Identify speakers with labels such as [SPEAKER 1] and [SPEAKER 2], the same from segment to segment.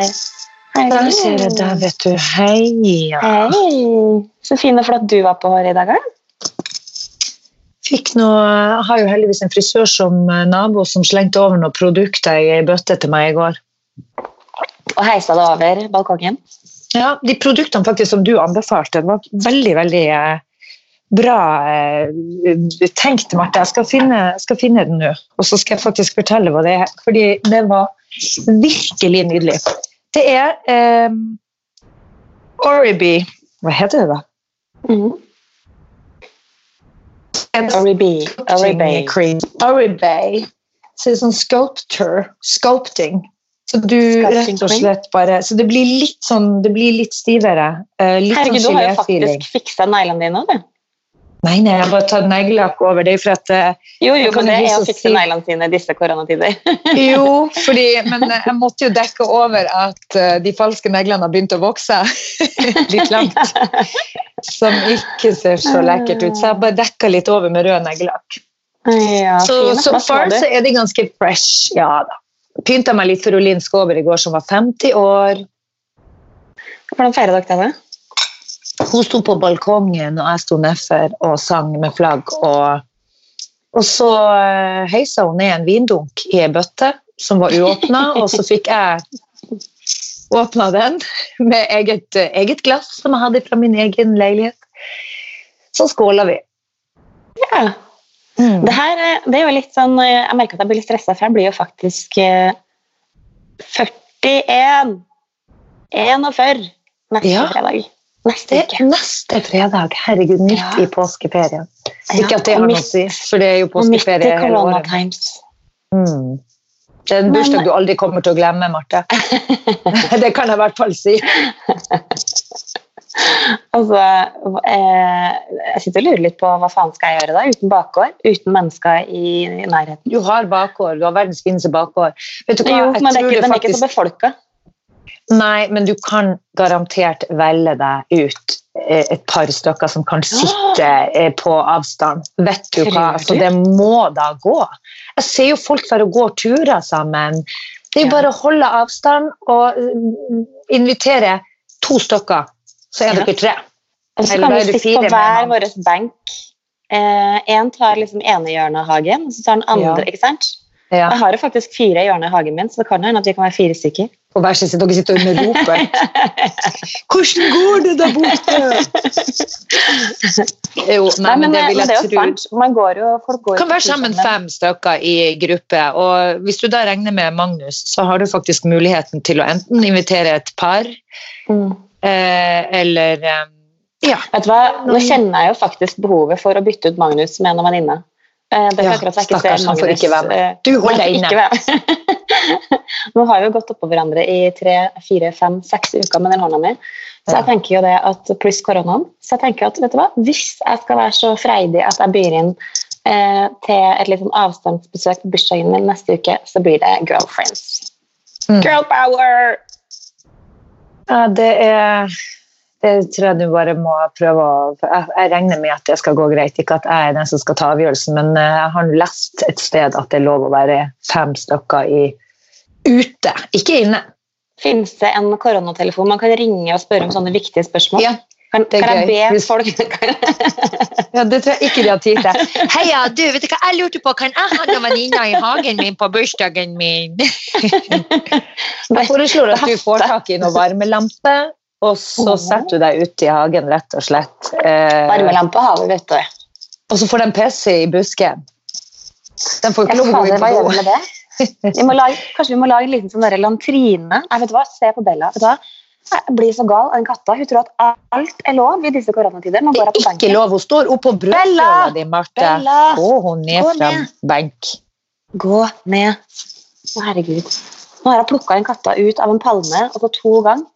[SPEAKER 1] der.
[SPEAKER 2] Der ser jeg deg, vet du. Hei.
[SPEAKER 1] Hei. Så fin og flott du var på håret i dag. da.
[SPEAKER 2] Fikk noe, jeg har jo heldigvis en frisør som eh, nabo som slengte over noen produkter i ei bøtte til meg i går.
[SPEAKER 1] Og heisa det over balkongen.
[SPEAKER 2] Ja, De produktene faktisk som du anbefalte, var veldig veldig eh, bra eh, tenkt, Marte. Jeg skal finne, skal finne den nå, og så skal jeg faktisk fortelle hva det er. Fordi det var virkelig nydelig. Det er eh, Oriby Hva heter det, da?
[SPEAKER 1] Mm.
[SPEAKER 2] En
[SPEAKER 1] Oribi. Oribi.
[SPEAKER 2] Oribay. Så det er sånn sculpture. Sculpting. Så du rett og slett bare Så det blir litt sånn Det blir litt stivere. eh, litt
[SPEAKER 1] Herregud, du
[SPEAKER 2] sånn
[SPEAKER 1] har jo faktisk fiksa neglene dine. Du.
[SPEAKER 2] Nei, nei, jeg har bare tatt neglelakk over. Det for at eh,
[SPEAKER 1] Jo, jo, men det er å fikse neglene sine disse koronatider.
[SPEAKER 2] Jo, fordi Men eh, jeg måtte jo dekke over at eh, de falske neglene har begynt å vokse litt langt. Som ikke ser så lekkert ut. Så jeg bare dekka litt over med rød neglelakk.
[SPEAKER 1] Ja,
[SPEAKER 2] Så so
[SPEAKER 1] så
[SPEAKER 2] far så er de ganske fresh. Ja da. Pynta meg litt for Olin Skåber i går, som var 50 år.
[SPEAKER 1] Hvordan feirer dere det?
[SPEAKER 2] Hun sto på balkongen, og jeg sto nedfor og sang med flagg. Og, og så eh, heisa hun ned en vindunk i ei bøtte som var uåpna, og så fikk jeg åpna den med eget, eget glass som jeg hadde fra min egen leilighet. Så skåla vi.
[SPEAKER 1] Ja. Det her eh, det er jo litt sånn eh, Jeg merker at jeg blir litt stressa, for jeg blir jo faktisk eh, 41. 41 neste
[SPEAKER 2] Ja.
[SPEAKER 1] fredag. Neste
[SPEAKER 2] neste fredag. Herregud, midt
[SPEAKER 1] Ja.
[SPEAKER 2] i påskeferien. Ikke at det har noe å si, for det er jo påskeferie hele året.
[SPEAKER 1] times.
[SPEAKER 2] Mm. Det er en bursdag du aldri kommer til å glemme, Marte. det kan jeg i hvert fall si.
[SPEAKER 1] Altså, eh, jeg sitter og lurer litt på hva faen skal jeg gjøre da, uten bakgård, uten mennesker i nærheten.
[SPEAKER 2] Du har bakgård, du har verdens fineste bakgård. Vet du hva?
[SPEAKER 1] Jo, men det er ikke, den er ikke så befolka.
[SPEAKER 2] Nei, men du kan garantert velge deg ut eh, et par stykker som kan sitte eh, på avstand. Vet du hva?
[SPEAKER 1] Tror
[SPEAKER 2] Altså, det må da gå. Jeg ser jo folk der og går turer sammen. Det er jo bare å holde avstand og mm, invitere to stykker, så er dere tre.
[SPEAKER 1] Og så kan vi sitte på hver vår benk. Én tar liksom ene hjørnet av hagen, og så tar den andre.
[SPEAKER 2] Ja.
[SPEAKER 1] ikke sant?
[SPEAKER 2] Ja,
[SPEAKER 1] Jeg har jo faktisk fire hjørner i hagen min, så det kan hende at vi kan være fire stykker.
[SPEAKER 2] Og hver sin side. Dere sitter og roper. Hvordan går det der borte? Jo, nei, men det vil
[SPEAKER 1] men det er jo
[SPEAKER 2] tro.
[SPEAKER 1] sant. Man går jo, folk går
[SPEAKER 2] kan være sammen fem stykker i gruppe. og Hvis du da regner med Magnus, så har du faktisk muligheten til å enten invitere et par,
[SPEAKER 1] Mm.
[SPEAKER 2] eh, eller eh, Ja.
[SPEAKER 1] Vet du hva? Nå kjenner jeg jo faktisk behovet for å bytte ut Magnus med en venninne. Eh, Det er
[SPEAKER 2] Ja,
[SPEAKER 1] akkurat
[SPEAKER 2] stakkars, han får ikke være med. Du holder deg inne.
[SPEAKER 1] Nå har vi jo gått oppå hverandre i tre, fire, fem, seks uker med den hånda mi. Så jeg tenker jo det at, Pluss koronaen. Så jeg tenker at vet du hva? hvis jeg skal være så freidig at jeg byr inn eh, til et litt sånn avstandsbesøk på bursdagen min neste uke, så blir det girlfriends.
[SPEAKER 2] Mm.
[SPEAKER 1] Girl power!
[SPEAKER 2] Ja, det er det tror jeg du bare må prøve å jeg, jeg regner med at det skal gå greit. Ikke at jeg er den som skal ta avgjørelsen, men eh, jeg har lest et sted at det er lov å være fem stykker i, ute, ikke inne.
[SPEAKER 1] Finnes det en koronatelefon man kan ringe og spørre om sånne viktige spørsmål?
[SPEAKER 2] Ja,
[SPEAKER 1] kan, kan jeg be folk
[SPEAKER 2] Ja, Det tror jeg ikke de har tid til. Heia, du, vet du hva jeg lurte på? Kan jeg ha noen venninner i hagen min på bursdagen min? Jeg foreslår at du får tak i noen varmelampe, og så setter du deg ute i hagen, rett og slett. Eh,
[SPEAKER 1] Varmelampe har vi, vet du.
[SPEAKER 2] og så får de PC i busken. De får ikke lov å gå
[SPEAKER 1] i
[SPEAKER 2] do.
[SPEAKER 1] med det? Vi må lage, kanskje vi må lage en liten sånn lantrine. Nei, vet du hva? Se på Bella. Vet du hva? Jeg blir så gal av den katta. Hun tror at alt er lov i disse koronatider.
[SPEAKER 2] Det
[SPEAKER 1] går jeg på
[SPEAKER 2] ikke
[SPEAKER 1] benken.
[SPEAKER 2] lov. Hun står oppå
[SPEAKER 1] Bella!
[SPEAKER 2] di, Marte.
[SPEAKER 1] Bella!
[SPEAKER 2] Gå hun ned
[SPEAKER 1] Gå
[SPEAKER 2] fra
[SPEAKER 1] ned.
[SPEAKER 2] benk.
[SPEAKER 1] Gå ned. Å, herregud. Nå har jeg plukka en katta ut av en palme og på to ganger.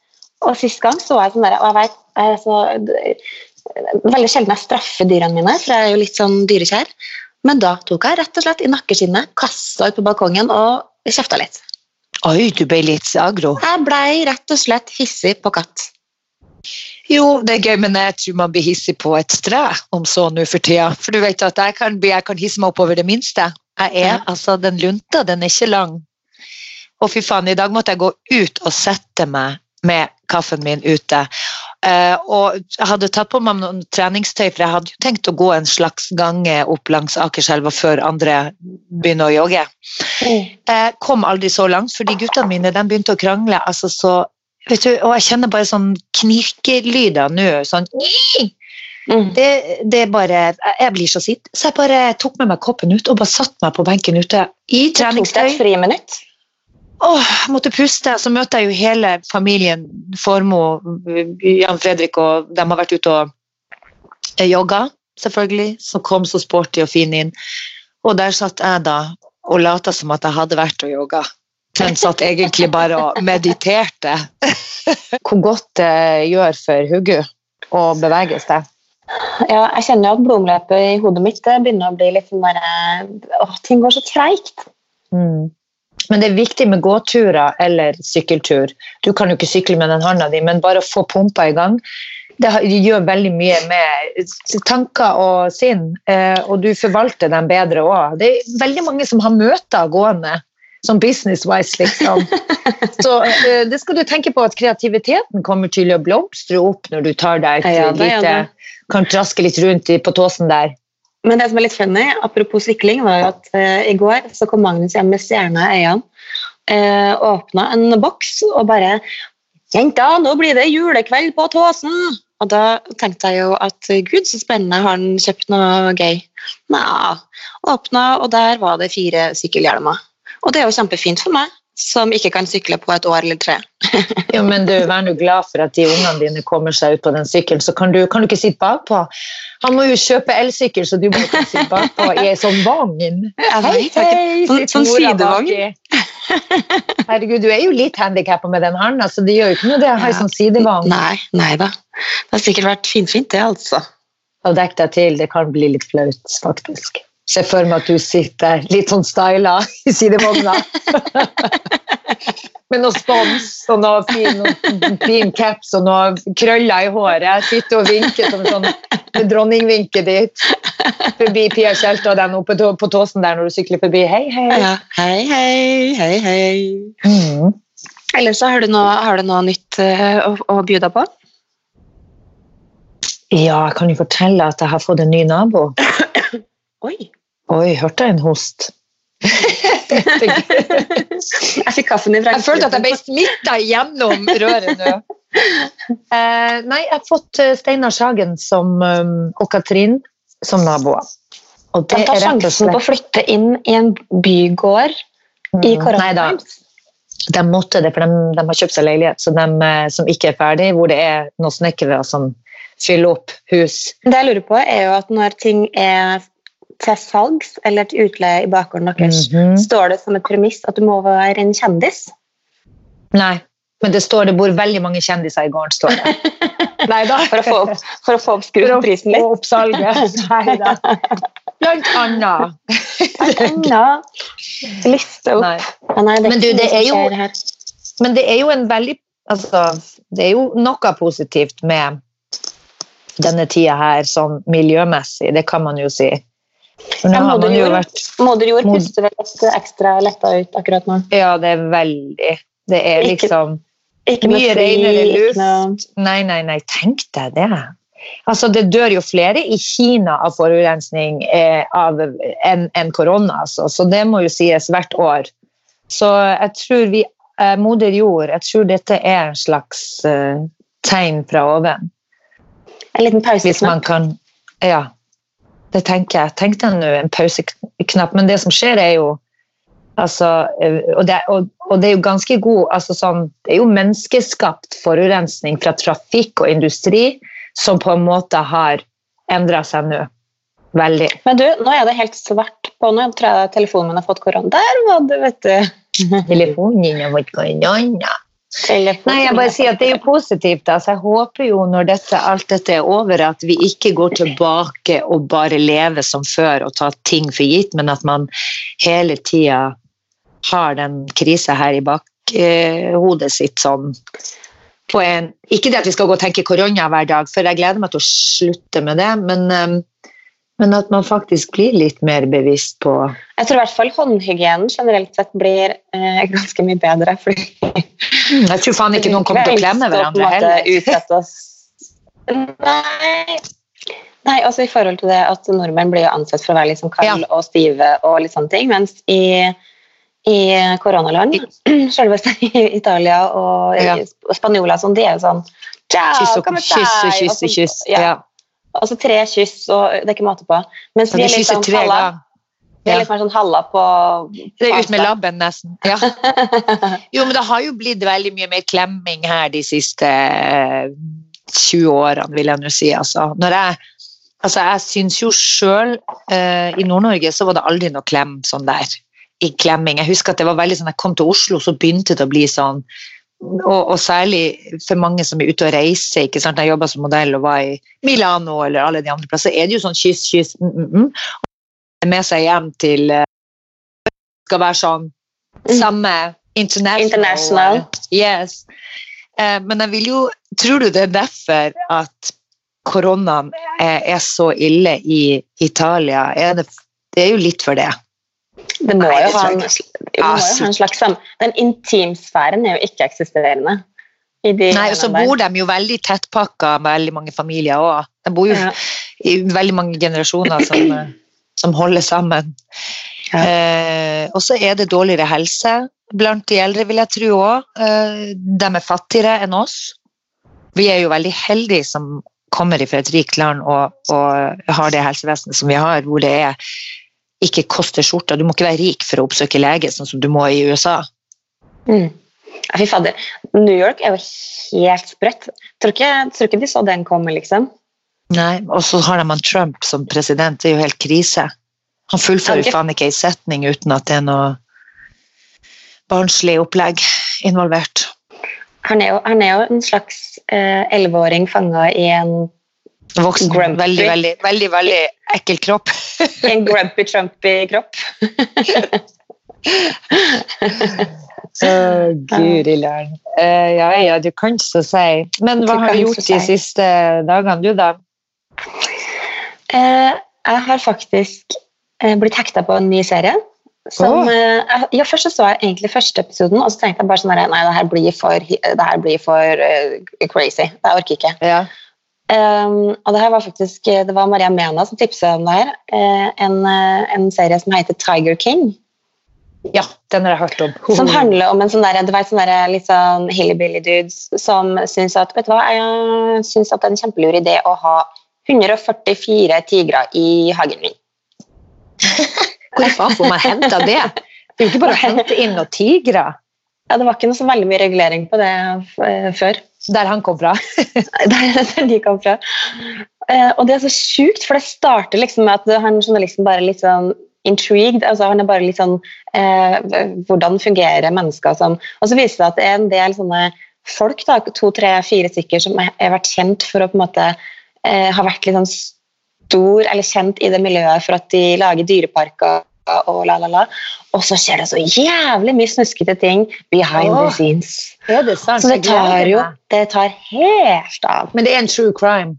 [SPEAKER 1] Og sist gang så var jeg sånn der, og jeg vet, er Veldig sjelden jeg straffer dyrene mine, for jeg er jo litt sånn dyrekjær. Men da tok jeg rett og slett i nakkeskinnet, kasta ut på balkongen og kjefta litt.
[SPEAKER 2] Oi, du ble litt agro.
[SPEAKER 1] Jeg blei rett og slett hissig på katt.
[SPEAKER 2] Jo, det er gøy, men jeg tror man blir hissig på et strø om så nå for tida. For du vet at jeg kan, jeg kan hisse meg opp over det minste. Jeg er,
[SPEAKER 1] Ja.
[SPEAKER 2] altså, Den lunta, den er ikke lang. Og fy faen, i dag måtte jeg gå ut og sette meg med kaffen min ute. Eh, og jeg hadde tatt på meg noen treningstøy, for jeg hadde jo tenkt å gå en slags gange opp langs Akerselva før andre begynner å jogge. Jeg kom aldri så langt, fordi guttene mine de begynte å krangle. altså så, vet du, Og jeg kjenner bare sånn knirkelyder nå. sånn
[SPEAKER 1] Mm.
[SPEAKER 2] det, det bare, Jeg blir så sint, så jeg bare tok med meg koppen ut og bare satte meg på benken ute i
[SPEAKER 1] Tok det et
[SPEAKER 2] treningstøy.
[SPEAKER 1] friminutt?
[SPEAKER 2] Åh, jeg måtte puste. Så møter jeg jo hele familien Formoe, Jan Fredrik, og de har vært ute og eh, jogga, selvfølgelig. Så kom så sporty og fin inn. Og der satt jeg da og lata som at jeg hadde vært og jogga. Men satt egentlig bare og mediterte. Hvor godt det gjør for hodet å bevege seg.
[SPEAKER 1] Ja, jeg kjenner jo at blodomløpet i hodet mitt begynner å bli litt sånn bare, Åh, ting går så treigt.
[SPEAKER 2] Mm. Men det er viktig med gåturer eller sykkeltur. Du kan jo ikke sykle med den hånda di, men bare å få pumpa i gang. Det gjør veldig mye med tanker og sinn, eh, og du forvalter dem bedre òg. Det er veldig mange som har møter gående, sånn business-wise, liksom. Så eh, det skal du tenke på at kreativiteten kommer til å blomstre opp når du tar deg et
[SPEAKER 1] Ja,
[SPEAKER 2] lite. Kan traske litt rundt på tåsen der.
[SPEAKER 1] Men det som er litt funny, apropos sykling, var jo at eh, i går så kom Magnus hjem med stjerna i øynene. Uh, åpna en boks og bare 'Jenta, nå blir det julekveld på Tåsen!' Og da tenkte jeg jo at eh, gud, så spennende, har han kjøpt noe gøy? Nja. Åpna, og der var det fire sykkelhjelmer. Og det er jo kjempefint for meg, som ikke kan sykle på et år eller tre.
[SPEAKER 2] Ja, men du, Vær nå glad for at de ungene dine kommer seg ut på den sykkelen. Så kan du, kan du ikke sitte bakpå. Han må jo kjøpe elsykkel, så du må ikke sitte bakpå i ei sånn vogn.
[SPEAKER 1] Hei, hei. Sånn- sidevogn.
[SPEAKER 2] Herregud, du er jo litt handikappa med den handa, så det gjør jo ikke noe det å ha ei sånn sidevogn.
[SPEAKER 1] Nei, nei da. Det har sikkert vært finfint, det, altså.
[SPEAKER 2] Og dekk deg til, det kan bli litt flaut, faktisk. Se for meg at du sitter litt sånn styla i sidevogna. Med noe spons og noe fin, noe fin caps og noe krøller i håret. Sitter og vinker som sånn dronningvinket ditt. Forbi Pia Tjelte og den oppe på tåsen der når du sykler forbi. Hei, hei.
[SPEAKER 1] Ja. Hei, hei, hei, hei.
[SPEAKER 2] Mm.
[SPEAKER 1] Ellers så har du noe, har du noe nytt eh, å, å by deg på?
[SPEAKER 2] Ja, jeg kan jo fortelle at jeg har fått en ny nabo.
[SPEAKER 1] Oi.
[SPEAKER 2] Oi, hørte jeg en host?
[SPEAKER 1] Jeg fikk kaffen i
[SPEAKER 2] Jeg følte at jeg ble smitta gjennom røret nå. Eh, nei, jeg har fått eh, Steinar Sagen som, um, og Katrin som naboer. Og
[SPEAKER 1] De
[SPEAKER 2] det er rett og
[SPEAKER 1] sjansen på å flytte inn i en bygård i
[SPEAKER 2] Mm, Nei da, de måtte det, for de, de har kjøpt seg leilighet så de, eh, som ikke er ferdig, hvor det er noen snekkere som fyller opp hus.
[SPEAKER 1] Det jeg lurer på, er jo at når ting er til salgs eller til utleie i bakgården deres,
[SPEAKER 2] Mhm.
[SPEAKER 1] står det som et premiss at du må være en kjendis.
[SPEAKER 2] Nei, men det står det bor veldig mange kjendiser i gården, står det. Nei da.
[SPEAKER 1] For å få opp, for å få opp
[SPEAKER 2] For å få opp salget. Nei da. Blant annet.
[SPEAKER 1] Ja, liste opp.
[SPEAKER 2] Nei.
[SPEAKER 1] Nei, det
[SPEAKER 2] Men du, det er jo- Men det er jo en veldig altså, Det er jo noe positivt med denne tida her, sånn miljømessig, det kan man jo si.
[SPEAKER 1] Ja, moderjord
[SPEAKER 2] vært
[SPEAKER 1] puster vel ekstra letta ut akkurat nå.
[SPEAKER 2] Ja, det er veldig Det er liksom
[SPEAKER 1] Ikke ikke
[SPEAKER 2] Mye renere luft.
[SPEAKER 1] noe-
[SPEAKER 2] Nei, nei, nei, tenk deg det. Altså, det dør jo flere i Kina av forurensning eh, enn en korona, altså. så det må jo sies hvert år. Så jeg tror vi, eh, moder jord, jeg tror dette er en slags eh, tegn fra oven.
[SPEAKER 1] En liten pause.
[SPEAKER 2] Hvis man kan Ja, det tenker jeg. Tenk deg nå en pauseknapp. Men det som skjer, er jo altså, eh, og, det, og, og det er jo ganske god altså sånn, Det er jo menneskeskapt forurensning fra trafikk og industri som på en måte har endra seg nå. Veldig.
[SPEAKER 1] Men du, nå er det helt svart på nå. Tror jeg telefonen min har fått korona. Der var det, vet du.
[SPEAKER 2] Telefonen din har fått korona. Nei, jeg bare sier at det er jo positivt. Altså, jeg håper jo når dette, alt dette er over, at vi ikke går tilbake og bare lever som før og tar ting for gitt, men at man hele tida har den krisa her i bakhodet sitt sånn på en Ikke det at vi skal gå og tenke korona hver dag, for jeg gleder meg til å slutte med det, men um, Men at man faktisk blir litt mer bevisst på
[SPEAKER 1] Jeg tror i hvert fall håndhygienen generelt sett blir eh, ganske mye bedre. Fordi
[SPEAKER 2] Jeg tror faen ikke noen kommer til å klemme hverandre heller.
[SPEAKER 1] Nei. Nei, altså i forhold til det at nordmenn blir ansett for å være litt sånn ja. og stive og litt sånne ting, mens i, i koronaland, selveste i Italia og
[SPEAKER 2] Ja.
[SPEAKER 1] spanjoler og sånn, de er jo sånn Ciao,
[SPEAKER 2] Kyss og kyss og kyss kyss.
[SPEAKER 1] Ja.
[SPEAKER 2] Ja.
[SPEAKER 1] Og så tre kyss, og det er ikke måte på. Mens
[SPEAKER 2] Så
[SPEAKER 1] vi er litt sånn halla. Vi er litt mer sånn halla på
[SPEAKER 2] Det er ut med labben, nesten. Ja. Jo, men det har jo blitt veldig mye mer klemming her de siste eh, 20 årene, vil jeg nå si. Altså, når jeg, altså, jeg syns jo sjøl uh, I Nord-Norge så var det aldri noe klem sånn der. I klemming. Jeg husker at det var veldig sånn, jeg kom til Oslo, så begynte det å bli sånn. Og, og særlig for mange som er ute og reiser. ikke sant? Jeg jobba som modell og var i Milano eller alle de andre plasser. er det jo sånn kyss, kyss, mm, mm, mm. Og med seg hjem til eh, skal være sånn
[SPEAKER 1] Mm.
[SPEAKER 2] samme international.
[SPEAKER 1] International.
[SPEAKER 2] Yes. Eh, men jeg vil jo Tror du det er derfor at koronaen er, er så ille i Italia? Er det, det er jo litt for det.
[SPEAKER 1] Det må
[SPEAKER 2] Nei,
[SPEAKER 1] jo ha en, ha en slags sånn Den intimsfæren er jo ikke-eksisterende.
[SPEAKER 2] Nei, og så bor de jo veldig tettpakka veldig mange familier òg. De bor jo
[SPEAKER 1] Ja.
[SPEAKER 2] i veldig mange generasjoner som, eh, som holder sammen.
[SPEAKER 1] Ja.
[SPEAKER 2] Eh, og så er det dårligere helse blant de eldre, vil jeg tro òg. Eh, de er fattigere enn oss. Vi er jo veldig heldige som kommer fra et rikt land og, og har det helsevesenet som vi har, hvor det er ikke koster skjorta. Du må ikke være rik for å oppsøke lege, sånn som du må i USA.
[SPEAKER 1] Mm. Fy fader. New York er jo helt sprøtt. Tror ikke, tror ikke de så den komme, liksom.
[SPEAKER 2] Nei, Og så har de han Trump som president, det er jo helt krise. Han fullfører faen ikke ei setning uten at det er noe barnslig opplegg involvert.
[SPEAKER 1] Han er jo, han er jo en slags eh, elleveåring fanga i en,
[SPEAKER 2] Voksen,
[SPEAKER 1] Grumpy.
[SPEAKER 2] veldig, veldig, veldig, veldig ekkel kropp.
[SPEAKER 1] En grumpy, trumpy kropp.
[SPEAKER 2] Guri land. Uh, ja, ja, du kan så si. Men hva har du gjort de siste dagene, du da?
[SPEAKER 1] Uh, jeg har faktisk uh, blitt hekta på en ny serie. Som,
[SPEAKER 2] oh.
[SPEAKER 1] eh, ja, først så, så jeg egentlig første episoden, og så tenkte jeg bare sånn Nei, det her blir for, det her blir for eh, crazy. Det orker ikke.
[SPEAKER 2] Ja.
[SPEAKER 1] Um, og det her var faktisk Det var Maria Mena som tipset om det her. Eh, en, eh, en serie som heter Tiger King.
[SPEAKER 2] ja, den har jeg hørt om.
[SPEAKER 1] Som handler om en sånn der, du vet, sånn der, litt sånn hillbilly dudes som syns at vet du hva, jeg syns at det er en kjempelur idé å ha 144 tigre i hagen min.
[SPEAKER 2] Hvor faen får man henta det? Det er jo ikke bare å hente inn noen tigre
[SPEAKER 1] Ja, Det var ikke noe så veldig mye regulering på det eh, før.
[SPEAKER 2] der han kom fra.
[SPEAKER 1] Der, der de kom fra. Eh, og det er så sjukt, for det starter liksom med at han journalisten bare litt sånn intrigued. altså Han er bare litt sånn eh, Hvordan fungerer mennesker som Og så viser det at det er en del sånne folk, da, to, tre, fire stykker, som har vært kjent for å på en måte eh, ha vært litt sånn stor eller kjent i det miljøet for at de lager dyreparker og la, la, la. Og så skjer det så jævlig mye snuskete ting behind
[SPEAKER 2] Åh.
[SPEAKER 1] the scenes.
[SPEAKER 2] Er det sant?
[SPEAKER 1] Så det tar jo det tar helt av.
[SPEAKER 2] Men det er en true crime.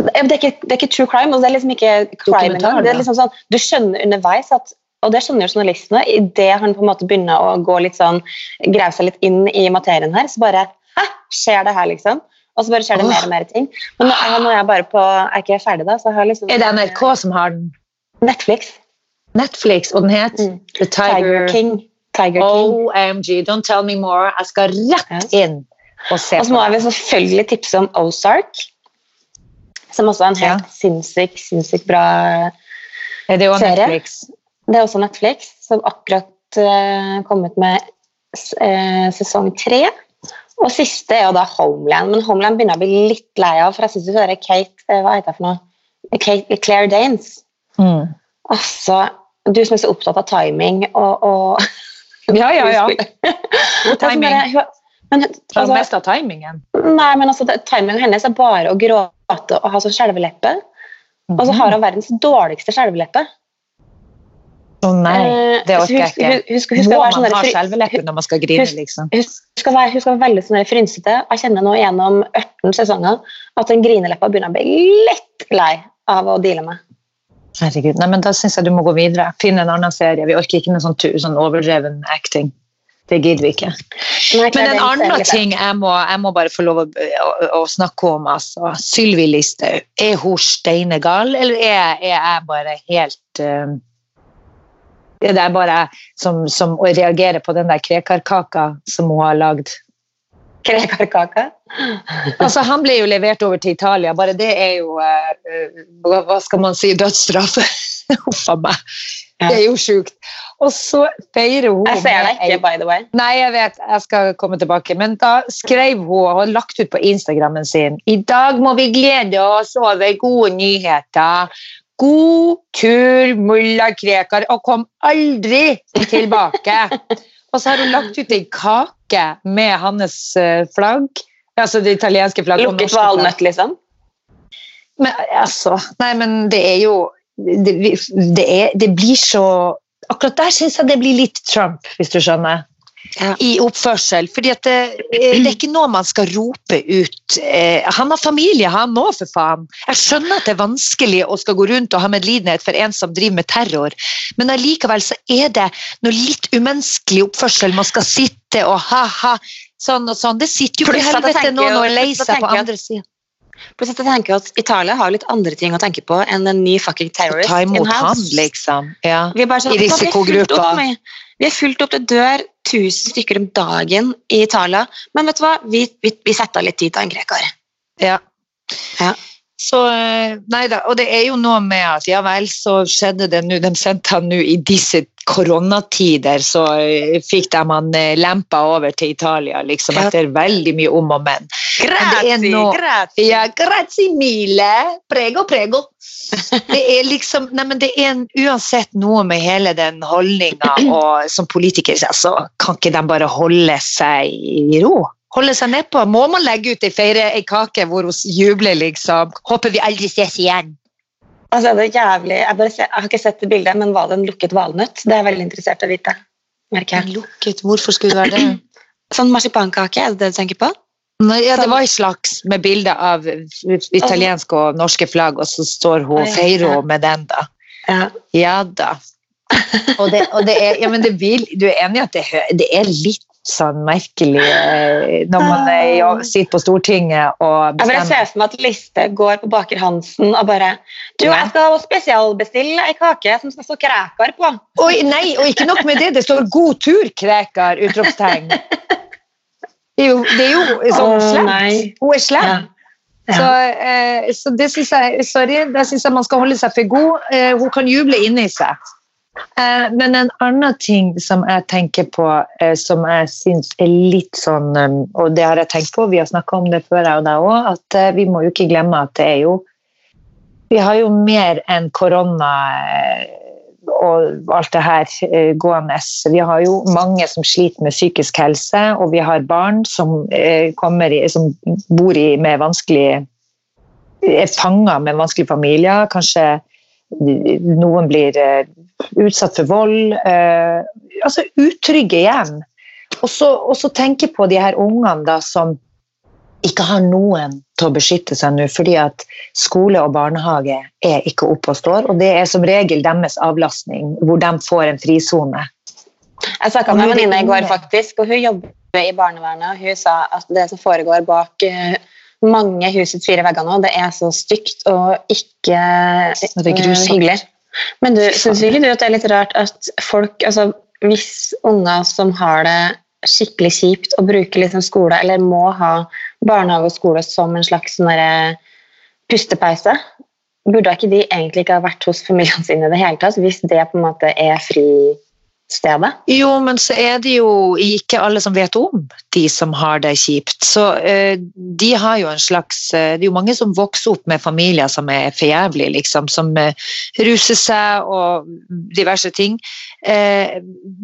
[SPEAKER 1] Det er ikke, det er ikke true crime, og det er liksom ikke crime engang. Det er liksom sånn, du skjønner underveis at og det skjønner jo journalistene, idet han på en måte begynner å gå litt sånn, grave seg litt inn i materien her, så bare Hæ, skjer det her, liksom? Og så bare skjer det
[SPEAKER 2] oh.
[SPEAKER 1] mer og mer ting. Men nå er, nå er jeg bare på er ikke ferdig, da. Jeg liksom
[SPEAKER 2] Er det NRK som har den?
[SPEAKER 1] Netflix.
[SPEAKER 2] Netflix, og den het
[SPEAKER 1] Mm.
[SPEAKER 2] The
[SPEAKER 1] Tiger
[SPEAKER 2] Tiger,
[SPEAKER 1] King. Tiger King.
[SPEAKER 2] OMG, don't tell me more. Jeg skal rett inn og se
[SPEAKER 1] Og så må jeg selvfølgelig tipse om Ozark. Som også er en helt
[SPEAKER 2] Ja.
[SPEAKER 1] sinnssykt, sinnssykt bra
[SPEAKER 2] serie. det jo
[SPEAKER 1] serie?
[SPEAKER 2] Netflix?
[SPEAKER 1] Det er også Netflix, som akkurat uh, kom ut med eh, sesong tre. Og siste er jo da Homeland, men Homeland begynner jeg å bli litt lei av, for jeg syns du hører Kate eh, Hva heter det for noe? Kate, Claire Danes.
[SPEAKER 2] Mm.
[SPEAKER 1] Altså, du som er så opptatt av timing og, og
[SPEAKER 2] Ja, ja, ja. God
[SPEAKER 1] Altså,
[SPEAKER 2] timing.
[SPEAKER 1] hun- Men, altså,
[SPEAKER 2] mest av timingen.
[SPEAKER 1] nei, men altså, timingen hennes er bare å gråte og ha sånn skjelveleppe. Og så har hun verdens dårligste skjelveleppe.
[SPEAKER 2] Å nei,
[SPEAKER 1] Eh,
[SPEAKER 2] det
[SPEAKER 1] så
[SPEAKER 2] orker jeg ikke.
[SPEAKER 1] husk
[SPEAKER 2] Må
[SPEAKER 1] sånn
[SPEAKER 2] man
[SPEAKER 1] der
[SPEAKER 2] ha skjelveleppe når man skal grine, liksom?
[SPEAKER 1] Hun skal være, hun skal være veldig sånn frynsete. Jeg kjenner nå gjennom 18 sesonger at den grineleppa begynner å bli litt lei av å deale med.
[SPEAKER 2] Herregud, nei, men Da syns jeg du må gå videre. Finne en annen serie. Vi orker ikke med sånn, sånn overdreven acting. Det gidder vi ikke.
[SPEAKER 1] Nei,
[SPEAKER 2] Men en
[SPEAKER 1] er
[SPEAKER 2] annen ting jeg må, jeg må bare få lov å, å, å snakke om. altså. Sylvi Listhaug. Er hun steinegal, eller er, er jeg bare helt uh, Er det bare jeg som, som reagerer på den der krekarkaka som hun har lagd?
[SPEAKER 1] Krekarkaka.
[SPEAKER 2] Altså, Han ble jo levert over til Italia. Bare det er jo hva hva skal man si dødsstraff. Huff a meg. Det er jo sjukt. Og så feirer hun
[SPEAKER 1] Jeg ser deg ikke, by the way.
[SPEAKER 2] Nei, jeg vet, jeg skal komme tilbake. Men da skrev hun og har lagt ut på Instagrammen sin I dag må vi glede oss over gode nyheter. God tur, mulla Krekar, og kom aldri tilbake. og så har hun lagt ut ei kake med hans eh, flagg. Altså det italienske flagget.
[SPEAKER 1] Lukket valnøtt, liksom.
[SPEAKER 2] Men altså Nei, men det er jo Det, det, er, det blir så Akkurat der syns jeg det blir litt Trump, hvis du skjønner.
[SPEAKER 1] Ja.
[SPEAKER 2] I oppførsel. fordi at det, det er ikke noe man skal rope ut. Eh, han har familie, han òg, for faen. Jeg skjønner at det er vanskelig å skal gå rundt og ha medlidenhet for en som driver med terror, men allikevel så er det noe litt umenneskelig oppførsel. Man skal sitte og ha-ha, sånn og sånn. Det sitter jo for
[SPEAKER 1] Pluss
[SPEAKER 2] helvete noen og er lei seg på andre sida.
[SPEAKER 1] Plutselig tenker jeg at Italia har litt andre ting å tenke på enn en ny fucking terrorist
[SPEAKER 2] Ta imot han, liksom. Ja.
[SPEAKER 1] Vi er bare sånn,
[SPEAKER 2] I
[SPEAKER 1] "Vet vi er fulgt
[SPEAKER 2] risikogruppa."
[SPEAKER 1] opp det dør 1000 stykker om dagen i Italia. Men vet du hva, vi, vi, vi setter av litt tid til en greker.
[SPEAKER 2] Ja.
[SPEAKER 1] Ja.
[SPEAKER 2] Så, eh, nei da, og det er jo noe med at ja vel, så skjedde det nå. De sendte han nå i disse koronatider, så eh, fikk de han eh, lempa over til Italia, liksom, etter veldig mye om og men.
[SPEAKER 1] Grazie, men
[SPEAKER 2] noe-
[SPEAKER 1] grazie.
[SPEAKER 2] Ja, grazie mille, prego, prego. Det er liksom, nei, men det er en, uansett noe med hele den holdninga, og som politiker så kan ikke de bare holde seg i ro? Holde seg nedpå? Må man legge ut ei feire, ei kake hvor hun jubler, liksom? Håper vi aldri ses igjen.
[SPEAKER 1] Altså, det er jævlig. Jeg, ser, jeg har ikke sett det bildet, men var det en lukket valnøtt? Det er jeg veldig interessert i å vite. Merker jeg.
[SPEAKER 2] Lukket, hvorfor skulle det være det?
[SPEAKER 1] Sånn marsipankake, er det det du tenker på?
[SPEAKER 2] Nei, ja, det var en slags med bilde av italienske og norske flagg, og så står hun og feirer hun med den, da.
[SPEAKER 1] Ja.
[SPEAKER 2] Ja da. Og det, og det er, ja, men det vil, du er enig i at det, det er litt sånn merkelig eh, når man ja, sitter på Stortinget og
[SPEAKER 1] Jeg bare ser for meg at Liste går på Baker Hansen og bare Du, jeg skal spesialbestille ei kake som skal stå krekar på.
[SPEAKER 2] Oi, nei, og ikke nok med det, det står 'God tur, Krekar!' utropstegn. Det er jo, det er jo sånn slemt. Hun er slem.
[SPEAKER 1] Ja.
[SPEAKER 2] Så, eh, så det syns jeg Sorry, det syns jeg man skal holde seg for god. Eh, hun kan juble inni seg. Eh, men en annen ting som jeg tenker på, eh, som jeg syns er litt sånn eh, Og det har jeg tenkt på, vi har snakka om det før, jeg og deg òg, at eh, vi må jo ikke glemme at det er jo Vi har jo mer enn korona og alt det her gående. Vi har jo mange som sliter med psykisk helse, og vi har barn som, kommer som bor i, med vanskelig er fanga med vanskelige familier. Kanskje noen blir utsatt for vold. eh, altså utrygge hjem. Og så, tenke på de her ungene da, som ikke har noen til å beskytte seg nå, fordi at skole og barnehage er ikke oppe og står. Og det er som regel deres avlastning, hvor de får en frisone.
[SPEAKER 1] Jeg snakka med en venninne i går, faktisk, og hun jobber i barnevernet. og Hun sa at det som foregår bak eh, mange husets fire vegger nå, det er så stygt og ikke eh, hyggelig. Men du, syns ikke du at det er litt rart at folk altså Hvis unger som har det skikkelig kjipt og bruker liksom skole, eller må ha barnehage og skole som en slags sånn pustepause, burde ikke de egentlig ikke ha vært hos familiene sine i det hele tatt, hvis det på en måte er fristedet?
[SPEAKER 2] Jo, men så er det jo ikke alle som vet om de som har det kjipt. Så uh, de har jo en slags uh, Det er jo mange som vokser opp med familier som er for jævlig, liksom. Som uh, ruser seg og diverse ting.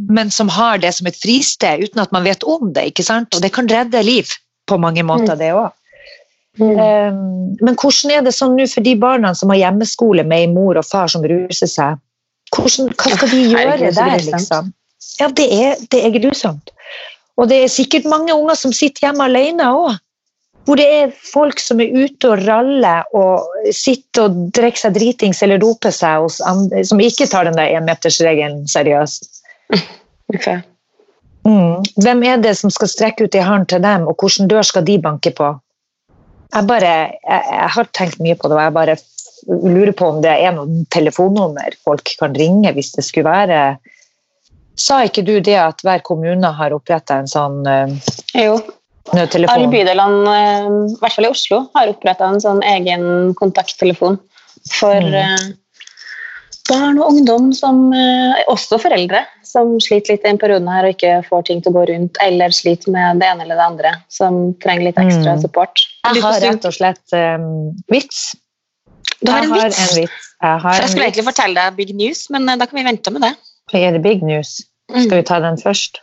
[SPEAKER 2] Men som har det som et fristed uten at man vet om det, ikke sant? Og det kan redde liv på mange måter, det òg. Mm. men hvordan er det sånn nå for de barna som har hjemmeskole med en mor og far som ruser seg? Hvordan, hva skal vi gjøre
[SPEAKER 1] Herregud,
[SPEAKER 2] der, liksom? Ja, det er, det er grusomt. Og det er sikkert mange unger som sitter hjemme alene òg. hvor det er folk som er ute og raller og sitter og drikker seg dritings eller roper seg andre, som ikke tar den der énmetersregelen seriøst.
[SPEAKER 1] Okay.
[SPEAKER 2] Mm. Hvem er det som skal strekke ut i hånd til dem, og hvilken dør skal de banke på? Jeg, bare, jeg, jeg har tenkt mye på det, og jeg bare lurer på om det er noen telefonnummer folk kan ringe hvis det skulle være Sa ikke du det at hver kommune har oppretta en sånn uh,
[SPEAKER 1] Jo.
[SPEAKER 2] nødtelefon?
[SPEAKER 1] Alle bydelene, eh, i hvert fall i Oslo, har oppretta en sånn egen kontakttelefon for
[SPEAKER 2] Mm.
[SPEAKER 1] eh, barn og ungdom, som, eh, også foreldre, som sliter litt i en periode her og ikke får ting til å gå rundt, eller sliter med det ene eller det andre, som trenger litt ekstra
[SPEAKER 2] Mm.
[SPEAKER 1] support.
[SPEAKER 2] Jeg har rett og slett um, vits.
[SPEAKER 1] Du har
[SPEAKER 2] jeg
[SPEAKER 1] en
[SPEAKER 2] har
[SPEAKER 1] vits?
[SPEAKER 2] en vits. Jeg har
[SPEAKER 1] jeg skulle egentlig fortelle deg big news, men eh, da kan vi vente med det.
[SPEAKER 2] Er det big news?
[SPEAKER 1] Mm.
[SPEAKER 2] Skal vi ta den først?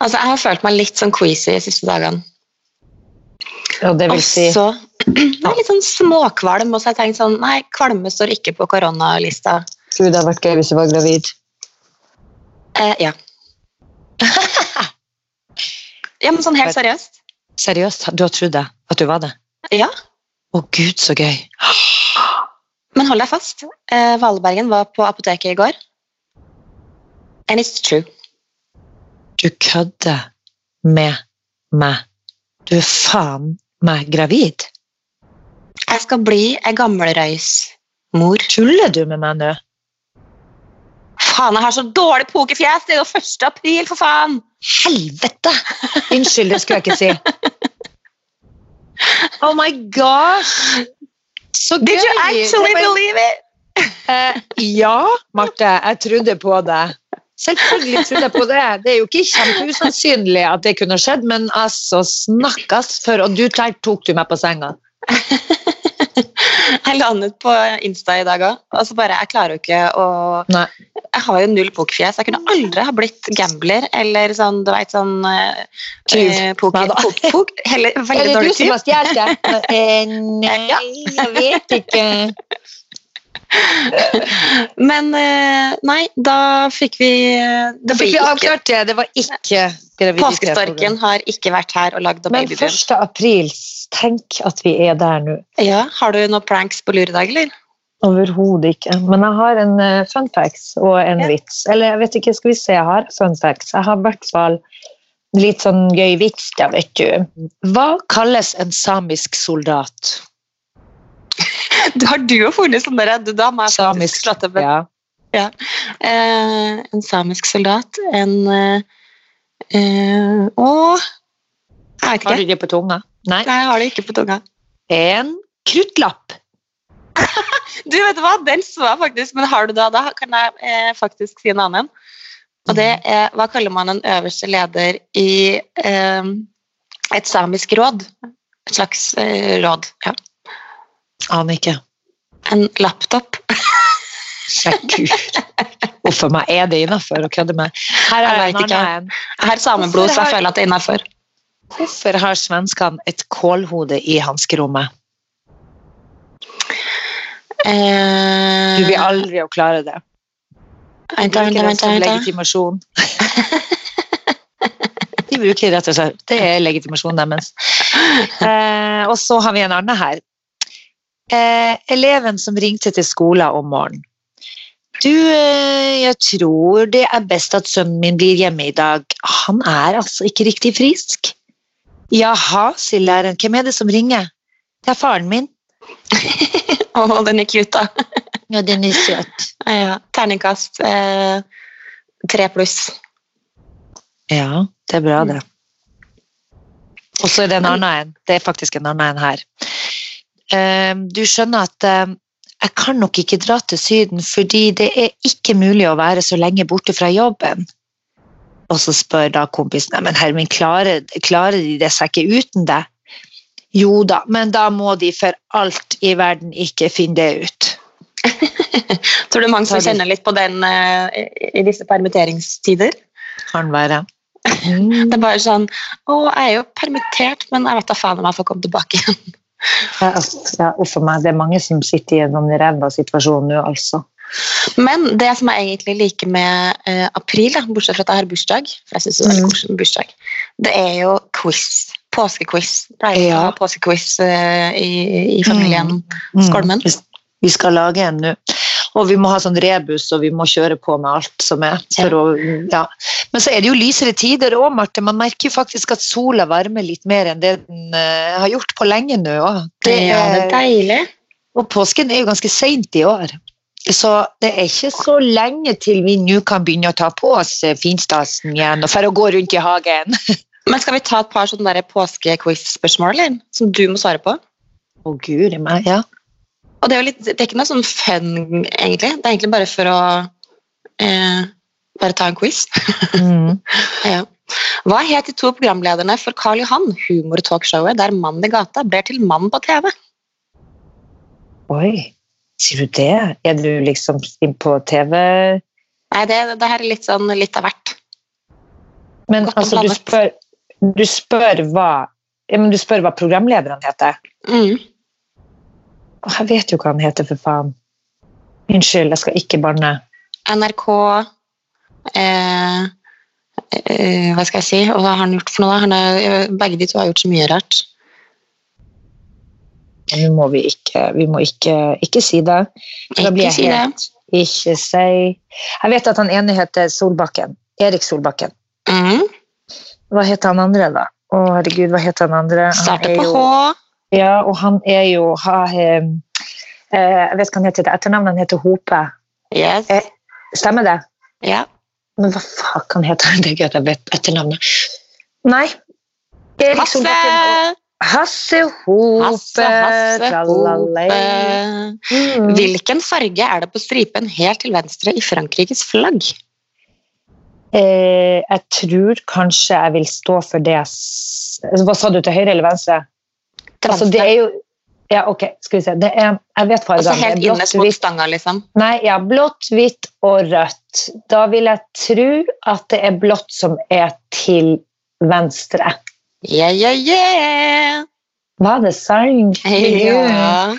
[SPEAKER 1] Altså, jeg har følt meg litt sånn queasy de siste dagene.
[SPEAKER 2] Og det vil si
[SPEAKER 1] så jeg er litt sånn småkvalm, og så har jeg tenkt sånn Nei, kvalme står ikke på koronalista.
[SPEAKER 2] Gud, det hadde vært gøy hvis du var gravid.
[SPEAKER 1] Eh, ja. ja, men sånn helt seriøst.
[SPEAKER 2] Seriøst, du har trodd det? At du var det?
[SPEAKER 1] Ja.
[SPEAKER 2] Å gud, så gøy.
[SPEAKER 1] Men hold deg fast. Eh, Valebergen var på apoteket i går. And it's true.
[SPEAKER 2] Du kødder med meg. Du er faen meg gravid.
[SPEAKER 1] Jeg skal bli ei gammelrøysmor.
[SPEAKER 2] Tuller du med meg nå?
[SPEAKER 1] Faen, jeg har så dårlig pokerfjes! Det er jo 1. april, for faen!
[SPEAKER 2] Helvete! Unnskyld, det skulle jeg ikke si. Oh my gosh! Gøy!
[SPEAKER 1] Did you actually
[SPEAKER 2] var-
[SPEAKER 1] believe it?
[SPEAKER 2] uh, ja, Marte, jeg trodde på det. Selvfølgelig trodde jeg på det. Det er jo ikke kjempeusannsynlig at det kunne skjedd, men altså, snakkes for Og du der tok du meg på senga.
[SPEAKER 1] Jeg landet på Insta i dag òg, så bare Jeg klarer jo ikke å
[SPEAKER 2] Nei.
[SPEAKER 1] Jeg har jo null pokerfjes. Jeg kunne aldri ha blitt gambler eller sånn, du veit, sånn eh,
[SPEAKER 2] Tyv.
[SPEAKER 1] eh, poker, pok, pok, heller,
[SPEAKER 2] Er
[SPEAKER 1] Veldig
[SPEAKER 2] det du
[SPEAKER 1] dårlig
[SPEAKER 2] som har stjålet det? Eh, nei, jeg vet ikke.
[SPEAKER 1] Men eh, nei, da fikk vi eh,
[SPEAKER 2] Da fikk vi avklart det. Det var ikke graviditet.
[SPEAKER 1] Påskestorken har ikke vært her og lagd babybjørn.
[SPEAKER 2] Men 1. april, tenk at vi er der nå.
[SPEAKER 1] Ja, har du noen pranks på lur i dag, eller?
[SPEAKER 2] Overhodet ikke. Men jeg har en uh, fun facts og en
[SPEAKER 1] Ja.
[SPEAKER 2] vits. Eller jeg vet ikke, skal vi se, jeg har fun facts. Jeg har i hvert fall litt sånn gøy vits, da, vet du. Hva kalles en samisk soldat?
[SPEAKER 1] Har du jo funnet sånn der, du, da må jeg faktisk opp en,
[SPEAKER 2] ja.
[SPEAKER 1] eh, en samisk soldat, en eh, Og Å Jeg vet
[SPEAKER 2] Har du det på tunga? Nei.
[SPEAKER 1] Nei, jeg har det ikke på tunga.
[SPEAKER 2] En kruttlapp.
[SPEAKER 1] Du, vet du hva? Den så jeg faktisk, men har du det? Da kan jeg eh, faktisk si en annen. Og det er Hva kaller man en øverste leder i eh, et samisk råd? Et slags eh, råd. Ja.
[SPEAKER 2] Aner ikke.
[SPEAKER 1] En laptop.
[SPEAKER 2] Nei, Gud. A meg, er det innafor å kødde med? Her
[SPEAKER 1] Jeg
[SPEAKER 2] er
[SPEAKER 1] vet
[SPEAKER 2] en.
[SPEAKER 1] Jeg har sameblod, så jeg føler at det er innafor.
[SPEAKER 2] Hvorfor har svenskene et kålhode i hanskerommet?
[SPEAKER 1] Eh,
[SPEAKER 2] Du vil aldri å klare det.
[SPEAKER 1] Vent, vent,
[SPEAKER 2] det
[SPEAKER 1] vent,
[SPEAKER 2] som
[SPEAKER 1] vent, vent.
[SPEAKER 2] legitimasjon. De bruker rett og slett Det er legitimasjonen deres. Eh, og så har vi en annen her. Eh, eleven som ringte til skolen om morgenen. Du, eh, jeg tror det er best at sønnen min blir hjemme i dag. Han er altså ikke riktig frisk. Jaha, sier læreren. Hvem er det som ringer? Det er faren min.
[SPEAKER 1] Å, den er cute, da.
[SPEAKER 2] Ja, den er søt.
[SPEAKER 1] Ja, terningkast eh, tre pluss.
[SPEAKER 2] Ja, det er bra, det. Og så er det en annen en. Det er faktisk en annen en her. Eh, Du skjønner at eh, jeg kan nok ikke dra til Syden fordi det er ikke mulig å være så lenge borte fra jobben. Og så spør da kompisen men Hermin, klarer, klarer de det seg ikke uten deg? Jo da, men da må de for alt i verden ikke finne det ut.
[SPEAKER 1] Tror du mange som kjenner litt på den eh, i- disse permitteringstider?
[SPEAKER 2] Kan være.
[SPEAKER 1] Det er bare sånn Å, jeg er jo permittert, men jeg vet da faen om jeg får komme tilbake igjen.
[SPEAKER 2] Ja, uff a meg, det er mange som sitter i en sånn ræva situasjon nå, altså.
[SPEAKER 1] Men det som jeg egentlig liker med eh, april, da, bortsett fra at jeg har bursdag, for jeg synes det er veldig
[SPEAKER 2] Mm.
[SPEAKER 1] bursdag, det er jo quiz. påskequiz. Pleier
[SPEAKER 2] Ja.
[SPEAKER 1] å ha påskequiz eh, i, i familien
[SPEAKER 2] Mm.
[SPEAKER 1] Skolmen.
[SPEAKER 2] Vi- Vi skal lage en nå. Og vi må ha sånn rebus, og vi må kjøre på med alt som er. For å, ja. Men så er det jo lysere tider òg, Marte. Man merker jo faktisk at sola varmer litt mer enn det den uh, har gjort på lenge nå. Det
[SPEAKER 1] ja, det er
[SPEAKER 2] er,
[SPEAKER 1] deilig.
[SPEAKER 2] og påsken er jo ganske seint i år. Så det er ikke så lenge til vi nå kan begynne å ta på oss eh, finstasen igjen, og for å gå rundt i hagen.
[SPEAKER 1] Men skal vi ta et par sånne påskequiz-spørsmål. Som du må svare på?
[SPEAKER 2] Å guri meg, ja.
[SPEAKER 1] Og det er jo litt, det er ikke noe sånn fun, egentlig. Det er egentlig bare for å eh, bare ta en quiz.
[SPEAKER 2] Mm.
[SPEAKER 1] ja. Hva het de to programlederne for Karl Johan, humortalkshowet der Mannen i gata blir til mann på TV?
[SPEAKER 2] Oi, sier du det? Er du liksom inn på TV?
[SPEAKER 1] Nei, det, det her er litt sånn litt av hvert.
[SPEAKER 2] Men
[SPEAKER 1] Godt
[SPEAKER 2] altså, du spør, du spør hva ja, men du spør hva programlederen heter?
[SPEAKER 1] Mm.
[SPEAKER 2] Jeg vet jo hva han heter, for faen. Unnskyld, jeg skal ikke banne.
[SPEAKER 1] NRK eh, eh, Hva skal jeg si? Og hva har han gjort for noe? Han er, begge de to har gjort så mye rart.
[SPEAKER 2] Nå må vi ikke Vi må ikke, ikke si det. Da blir jeg helt Ikke si Jeg vet at han ene heter Solbakken. Erik Solbakken.
[SPEAKER 1] Mm.
[SPEAKER 2] Hva heter han andre, da? Å, herregud, hva heter han andre?
[SPEAKER 1] Starter
[SPEAKER 2] er
[SPEAKER 1] på H.
[SPEAKER 2] Ja, og han er jo ha, eh, eh, Jeg vet hva han heter til etternavn. Han heter Hope.
[SPEAKER 1] Yes.
[SPEAKER 2] Eh. Stemmer det?
[SPEAKER 1] Ja.
[SPEAKER 2] Men hva faen heter han? Det er gøy at jeg vet etternavnet. Nei. Erik
[SPEAKER 1] Hasse!
[SPEAKER 2] Solbakken. Hasse Hope.
[SPEAKER 1] Hasse, Hasse. Hope.
[SPEAKER 2] Mm.
[SPEAKER 1] Hvilken farge er det på stripen helt til venstre i Frankrikes flagg?
[SPEAKER 2] Eh, jeg tror kanskje jeg vil stå for det Hva sa du, til høyre eller venstre? Altså, det er jo Ja, ok, skal vi se. Det er, jeg vet fargene.
[SPEAKER 1] Altså
[SPEAKER 2] helt er
[SPEAKER 1] innerst mot stanga, liksom.
[SPEAKER 2] Nei, ja, blått, hvitt og rødt. Da vil jeg tro at det er blått som er til venstre.
[SPEAKER 1] Yeah, yeah, yeah!
[SPEAKER 2] Var det sant?
[SPEAKER 1] Ja.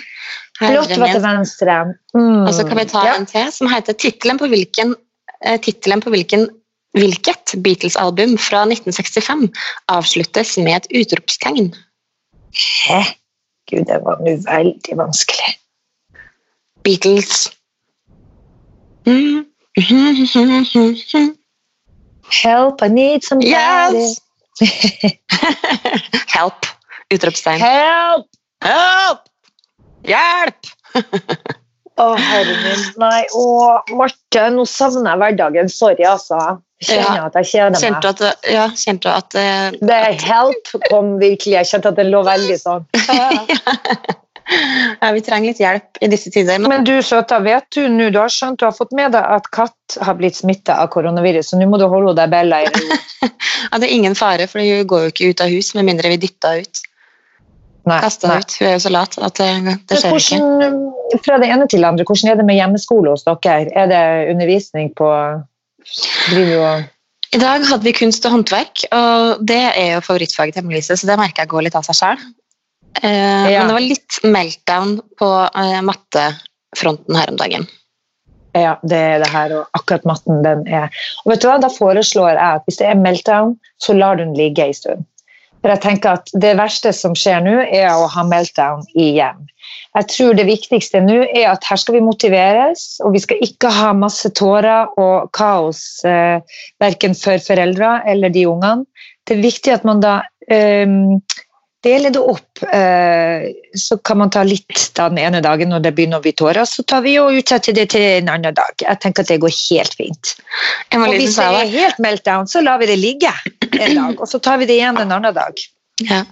[SPEAKER 2] Blått var til venstre. Mm.
[SPEAKER 1] Og så kan vi ta
[SPEAKER 2] ja.
[SPEAKER 1] en til som heter tittelen på hvilken eh, tittelen på hvilken Hvilket Beatles-album fra 1965 avsluttes med et utropstegn?
[SPEAKER 2] Hæ? Gud, det var nå veldig vanskelig.
[SPEAKER 1] Beatles. Mm.
[SPEAKER 2] Help, I need somebody.
[SPEAKER 1] Yes! Help! Utropstegn.
[SPEAKER 2] Help!
[SPEAKER 1] Help! Hjelp!
[SPEAKER 2] Å, herre min. Nei, å, Marte, nå savner jeg hverdagen. Sorry, altså. Kjenner
[SPEAKER 1] Ja.
[SPEAKER 2] at jeg kjeder meg.
[SPEAKER 1] Kjente at, det- ja, kjente at
[SPEAKER 2] Det er help kom virkelig. Jeg kjente at det lå veldig sånn.
[SPEAKER 1] ja, Vi trenger litt hjelp i disse tider. Men
[SPEAKER 2] Men du søta, vet du nå, du har skjønt, du har fått med deg at katt har blitt smitta av koronavirus, så nå må du holde deg Bella i ro.
[SPEAKER 1] ja, det er ingen fare, for hun går jo ikke ut av hus med mindre vi dytta ut.
[SPEAKER 2] Nei,
[SPEAKER 1] Kasta ut. Hun er jo så lat at det, det
[SPEAKER 2] skjer
[SPEAKER 1] skjer ikke.
[SPEAKER 2] fra det ene til det andre, hvordan er det med hjemmeskole hos dere? Er det undervisning på
[SPEAKER 1] I dag hadde vi kunst og håndverk, og det er jo favorittfaget til Emilise, så det merker jeg går litt av seg sjøl. Eh,
[SPEAKER 2] Ja.
[SPEAKER 1] Men det var litt meltdown på eh, mattefronten her om dagen.
[SPEAKER 2] Ja, det er det her, og akkurat matten, den er Og vet du hva, da foreslår jeg at hvis det er meltdown, så lar du den ligge en stund. For jeg tenker at det verste som skjer nå, er å ha meltdown igjen. Jeg tror det viktigste nå er at her skal vi motiveres, og vi skal ikke ha masse tårer og kaos eh, verken for foreldre eller de ungene. Det er viktig at man da eh, deler det opp. Eh, så kan man ta litt da den ene dagen når det begynner å bli tårer, så tar vi og utsetter det til en annen dag. Jeg tenker at det går helt fint. Og hvis det er helt meltdown, så lar vi det ligge en dag, og så tar vi det igjen en annen dag.
[SPEAKER 1] Ja.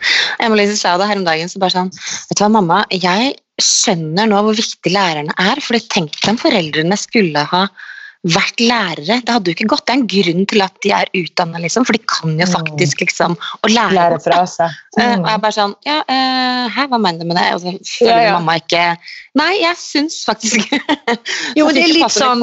[SPEAKER 1] Emilise sa det her om dagen, så bare sånn Vet du hva, mamma, jeg skjønner nå hvor viktig lærerne er, for tenk deg om foreldrene skulle ha vært lærere. Det hadde jo ikke gått. Det er en grunn til at de er utdanna, liksom, for de kan jo
[SPEAKER 2] Mm.
[SPEAKER 1] faktisk liksom å lære.
[SPEAKER 2] Lære fra seg.
[SPEAKER 1] Eh,
[SPEAKER 2] Mm.
[SPEAKER 1] Og jeg bare sånn Ja, uh, hæ, hva mener du med det? Og så føler
[SPEAKER 2] Ja, ja.
[SPEAKER 1] mamma ikke Nei, jeg syns faktisk
[SPEAKER 2] Jo, men det er litt sånn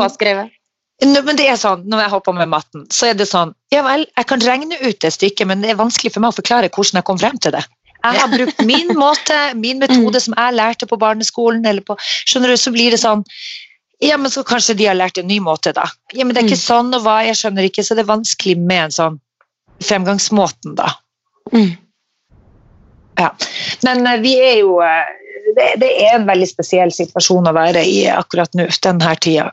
[SPEAKER 2] men det er sånn, når jeg hopper med matten, så er det sånn Ja vel, jeg kan regne ut det stykket, men det er vanskelig for meg å forklare hvordan jeg kom frem til det. Jeg har brukt min måte, min metode som jeg lærte på barneskolen, eller på Skjønner du, så blir det sånn Ja, men så kanskje de har lært en ny måte, da. Ja, men det er ikke sånn og hva, jeg skjønner ikke, så det er vanskelig med en sånn fremgangsmåten, da.
[SPEAKER 1] Mm.
[SPEAKER 2] Ja. Men eh, vi er jo eh, det, det er en veldig spesiell situasjon å være i akkurat nå, denne tida.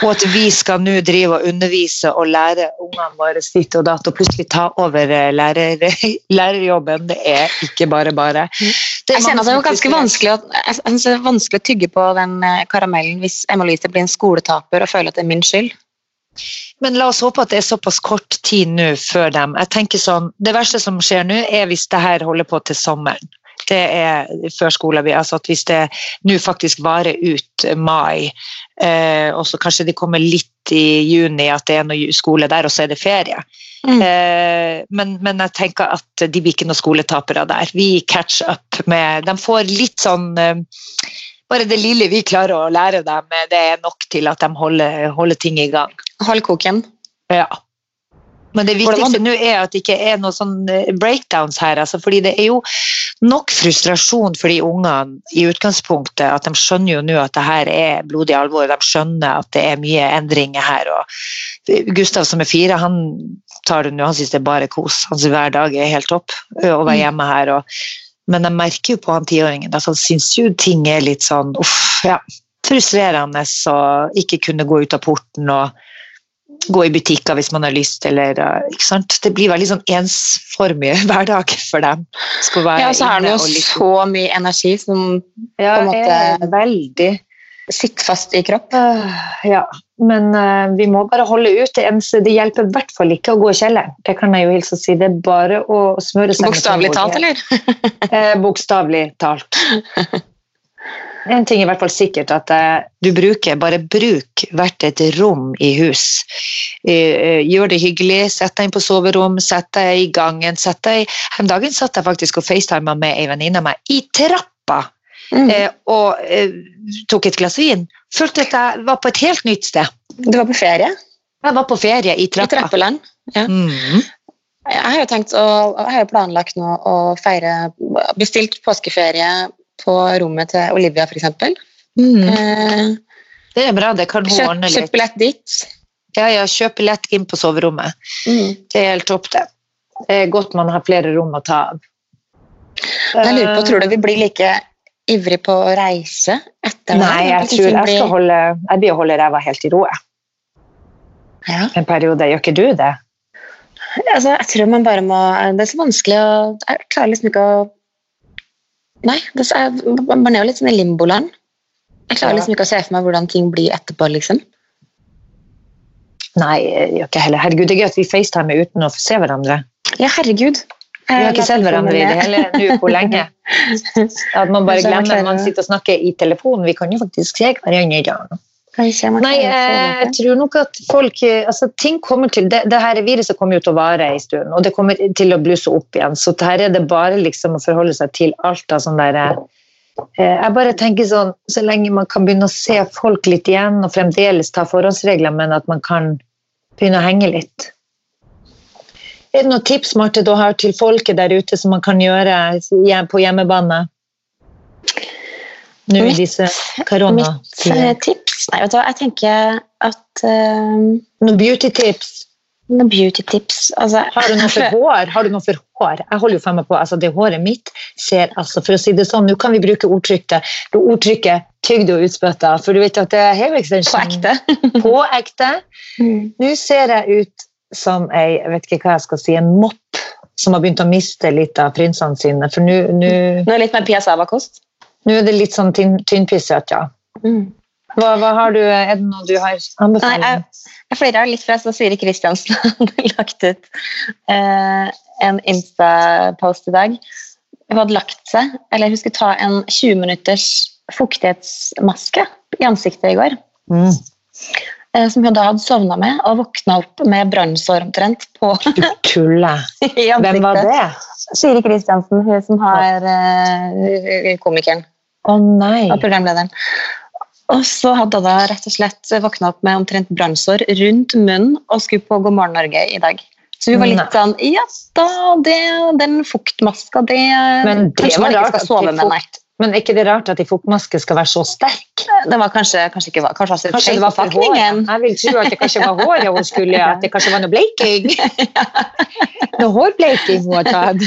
[SPEAKER 2] Og at vi skal nå drive og undervise og lære ungene våre ditt og datt og plutselig ta over eh, lærer, lærerjobben, det er ikke bare bare. Det er
[SPEAKER 1] Jeg kjenner at det er ganske vanskelig å, det er vanskelig å tygge på den eh, karamellen hvis Emma Lise blir en skoletaper og føler at det er min skyld.
[SPEAKER 2] Men la oss håpe at det er såpass kort tid nå før dem. Jeg tenker sånn, Det verste som skjer nå, er hvis det her holder på til sommeren. Det er før skole. Altså at hvis det nå faktisk varer ut mai, eh, og så kanskje det kommer litt i juni, at det er noe skole der, og så er det ferie.
[SPEAKER 1] Mm.
[SPEAKER 2] Eh, men, men jeg tenker at de blir ikke noen skoletapere der. Vi catch up med De får litt sånn eh, Bare det lille vi klarer å lære dem, eh, det er nok til at de holder, holder ting i gang.
[SPEAKER 1] Hold koken.
[SPEAKER 2] Ja. Men det viktigste nå er at det ikke er noen sånn eh, breakdowns her. Altså, fordi det er jo nok frustrasjon for de ungene i utgangspunktet. At de skjønner jo nå at det her er blodig alvor. De skjønner at det er mye endringer her. Og Gustav som er fire, han tar det nå. Han syns det er bare kos. Han synes hver dag er helt topp å være hjemme her. Og, men jeg merker jo på han tiåringen at han syns jo ting er litt sånn uff, ja, frustrerende å ikke kunne gå ut av porten og gå i butikker hvis man har lyst, eller uh, ikke sant? Det blir veldig sånn ensformig hverdag for dem. Skal være
[SPEAKER 1] Ja, og så
[SPEAKER 2] er
[SPEAKER 1] det jo
[SPEAKER 2] litt-
[SPEAKER 1] så mye energi som
[SPEAKER 2] ja,
[SPEAKER 1] på en måte-
[SPEAKER 2] veldig.
[SPEAKER 1] sitter fast i kroppen.
[SPEAKER 2] Øh, ja, men uh, vi må bare holde ut. Det, eneste, det hjelper i hvert fall ikke å gå i kjelleren. Det kan jeg jo hilse og si. Det er bare å smøre seg med
[SPEAKER 1] Bokstavelig talt, eller?
[SPEAKER 2] Eh, Bokstavelig talt. En ting er i hvert fall sikkert, at eh, du bruker, bare bruk hvert et rom i hus. Eh, eh, gjør det hyggelig, sett deg inn på soverom, sett deg i gangen. Sett deg, om dagen satt jeg faktisk og facetima med ei venninne av meg i trappa
[SPEAKER 1] Mm.
[SPEAKER 2] og tok et glass vin. Følte at jeg var på et helt nytt sted.
[SPEAKER 1] Du var på ferie
[SPEAKER 2] Jeg var på ferie i trappa.
[SPEAKER 1] i trappeland. Ja.
[SPEAKER 2] Mm.
[SPEAKER 1] Jeg har jo tenkt å, jeg har planlagt nå å feire Bestilt påskeferie på rommet til Olivia, f.eks.
[SPEAKER 2] Mm.
[SPEAKER 1] Eh,
[SPEAKER 2] Det er bra, det kan hun
[SPEAKER 1] kjøp,
[SPEAKER 2] ordne
[SPEAKER 1] kjøp
[SPEAKER 2] litt.
[SPEAKER 1] billett dit.
[SPEAKER 2] Ja, ja, kjøp billett inn på soverommet.
[SPEAKER 1] Mm.
[SPEAKER 2] Det er helt topp, det. Det er godt man har flere rom å ta av.
[SPEAKER 1] Jeg lurer på, Tror du vi blir like ivrig på å reise etter det?
[SPEAKER 2] Nei, jeg tror jeg skal holde Jeg blir å holde ræva helt i ro
[SPEAKER 1] ja.
[SPEAKER 2] en periode. Gjør ikke du det?
[SPEAKER 1] altså, Jeg tror man bare må Det er så vanskelig å Jeg klarer liksom ikke å Nei, det er, man er jo litt sånn i limboland. Jeg klarer liksom ikke å se for meg hvordan ting blir etterpå, liksom.
[SPEAKER 2] Nei, jeg gjør ikke heller. Herregud, det er gøy at vi facetimer uten å få se hverandre.
[SPEAKER 1] Ja, herregud.
[SPEAKER 2] Vi har ikke sett hverandre i det hele nå hvor lenge. At man bare glemmer at man sitter og snakker i telefonen. Vi kan jo faktisk se hverandre i dag. Nei,
[SPEAKER 1] få
[SPEAKER 2] jeg tror nok at folk eh, altså ting kommer til, det, det her viruset kommer jo til å vare en stund, og det kommer til å blusse opp igjen. Så her er det bare liksom å forholde seg til alt av sånn der eh, Jeg bare tenker sånn, så lenge man kan begynne å se folk litt igjen, og fremdeles ta forhåndsregler, men at man kan begynne å henge litt. Er det noen tips Marte, du har til folket der ute som man kan gjøre på hjemmebane? Nå i disse koronatider?
[SPEAKER 1] Mitt eh, tips Nei, vet du hva, jeg tenker at uh,
[SPEAKER 2] Noen beauty-tips?
[SPEAKER 1] Noen beauty-tips altså,
[SPEAKER 2] Har du noe for hår? Har du noe for hår? Jeg holder jo for meg på, altså det håret mitt ser altså, For å si det sånn, nå kan vi bruke ordtrykket, ordtrykket tygd og utspytta, for du vet at det er hair
[SPEAKER 1] På
[SPEAKER 2] extension.
[SPEAKER 1] ekte.
[SPEAKER 2] På ekte.
[SPEAKER 1] Mm.
[SPEAKER 2] Nå ser jeg ut som ei, jeg vet ikke hva jeg skal si, en mopp som har begynt å miste litt av prinsene sine, for nå nå-
[SPEAKER 1] Nå litt mer Pia Sava-kost.
[SPEAKER 2] Nå er det litt sånn tynn, tynnpisset, ja. Hva, hva har du, er det noe du har anbefalt?
[SPEAKER 1] jeg, jeg flirer litt fra så Siri Kristiansen hadde lagt ut eh, en Insta-post i dag. Hun hadde lagt seg, eller hun skulle ta en 20 minutters fuktighetsmaske i ansiktet i går.
[SPEAKER 2] Mm.
[SPEAKER 1] Eh, som hun da hadde sovna med, og våkna opp med brannsår omtrent på
[SPEAKER 2] Du tuller. Hvem var det?
[SPEAKER 1] Siri Kristiansen, hun som har uh, komikeren
[SPEAKER 2] Å nei.
[SPEAKER 1] og programlederen. Og så hadde hun da rett og slett våkna opp med omtrent brannsår rundt munnen og skulle på God morgen Norge i dag. Så hun var litt sånn Ja da, det, den fuktmaska, det
[SPEAKER 2] Men det var rart
[SPEAKER 1] skal sove med, nei.
[SPEAKER 2] Men er ikke det rart at en fuktmaske skal være så sterk?
[SPEAKER 1] Det var kanskje, kanskje ikke kanskje, altså
[SPEAKER 2] Kanskje det var for håret? Jeg vil tro at det kanskje var håret hun skulle At det kanskje var noe bleiking? Noe hårbleiking hun har tatt?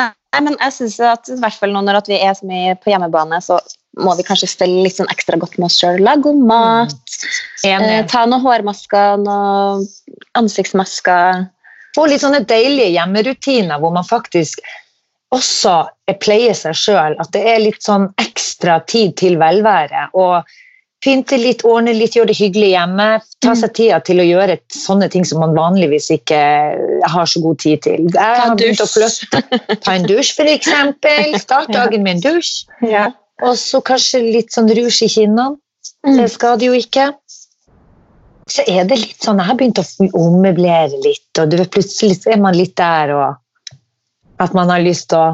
[SPEAKER 1] Nei, men jeg synes at i hvert fall nå når vi er så mye på hjemmebane, så må vi kanskje stelle litt sånn ekstra godt med oss sjøl. Lage god mat, eh, ta noen hårmasker, noen ansiktsmasker.
[SPEAKER 2] Få litt sånne deilige hjemmerutiner hvor man faktisk også pleier seg sjøl. At det er litt sånn ekstra tid til velvære. Og pynte litt, ordne litt, gjøre det hyggelig hjemme. Ta seg tida til å gjøre sånne ting som man vanligvis ikke har så god tid til. Jeg har begynt å flytte. Ta en dusj, for eksempel. Start dagen med en dusj. Og så kanskje litt sånn rouge i kinnene. Det skader jo ikke. Så er det litt sånn, Jeg har begynt å ommøblere litt, og du vet, plutselig er man litt der og at man har lyst til å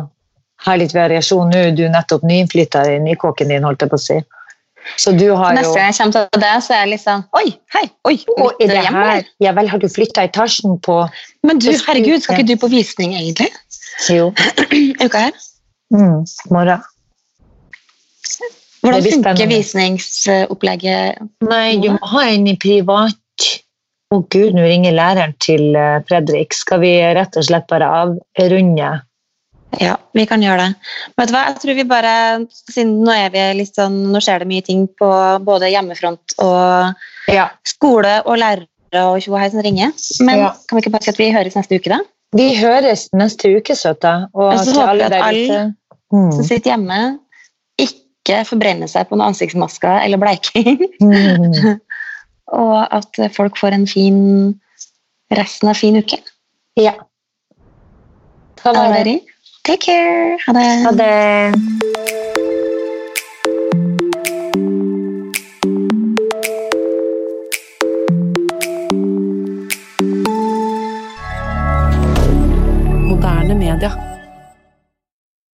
[SPEAKER 2] ha litt variasjon. Nå er du nettopp nyinnflytta i nykåken din, holdt jeg på å si. Så du har jo
[SPEAKER 1] Neste gang jeg kommer til det, så er jeg sånn Oi, hei, oi,
[SPEAKER 2] og er det
[SPEAKER 1] hjemme.
[SPEAKER 2] her, ja vel, har du flytta etasjen på
[SPEAKER 1] Men du, herregud, skal ikke du på visning egentlig?
[SPEAKER 2] Jo.
[SPEAKER 1] Uka her?
[SPEAKER 2] Mm, morgen.
[SPEAKER 1] Hvordan funker visningsopplegget?
[SPEAKER 2] Nei, du må ha en i privat. Å gud, nå ringer læreren til eh, Fredrik. Skal vi rett og slett bare avrunde?
[SPEAKER 1] Ja, vi kan gjøre det. Men vet du hva, jeg tror vi bare, siden nå er vi litt sånn, nå skjer det mye ting på både hjemmefront og
[SPEAKER 2] Ja.
[SPEAKER 1] skole og lærere og tjo hei som ringer. Men
[SPEAKER 2] Ja.
[SPEAKER 1] kan vi ikke bare si at vi høres neste uke da?
[SPEAKER 2] Vi høres neste uke, søta. Og
[SPEAKER 1] så
[SPEAKER 2] til
[SPEAKER 1] håper jeg at alle- Som
[SPEAKER 2] mm.
[SPEAKER 1] sitter hjemme, ikke forbrenner seg på noen ansiktsmasker eller bleiking.
[SPEAKER 2] Mm
[SPEAKER 1] og at folk får en fin resten av fin uke.
[SPEAKER 2] Ja. ta
[SPEAKER 1] det. Take care. Ha det.
[SPEAKER 2] Ha det. moderne.